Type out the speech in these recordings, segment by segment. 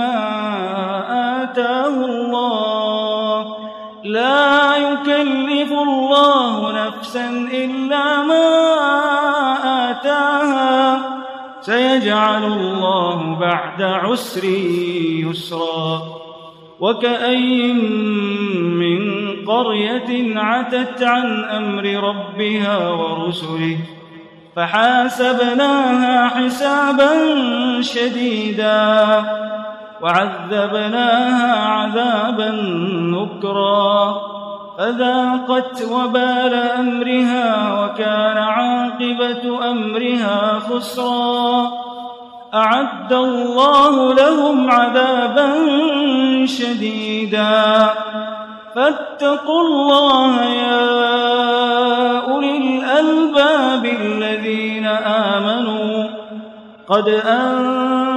آتاه الله. لا يكلف الله نفسا إلا ما آتاها. سيجعل الله بعد عسر يسرا. وكأي من قرية عتت عن أمر ربها ورسله فحاسبناها حسابا شديدا. وعذبناها عذابا نكرا فذاقت وبال أمرها وكان عاقبة أمرها خسرا. أعد الله لهم عذابا شديدا. فاتقوا الله يا أولي الألباب الذين آمنوا. قد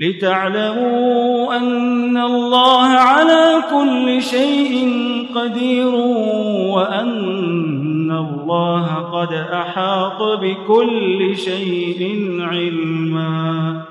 لتعلموا أن الله على كل شيء قدير وأن الله قد أحاط بكل شيء علما.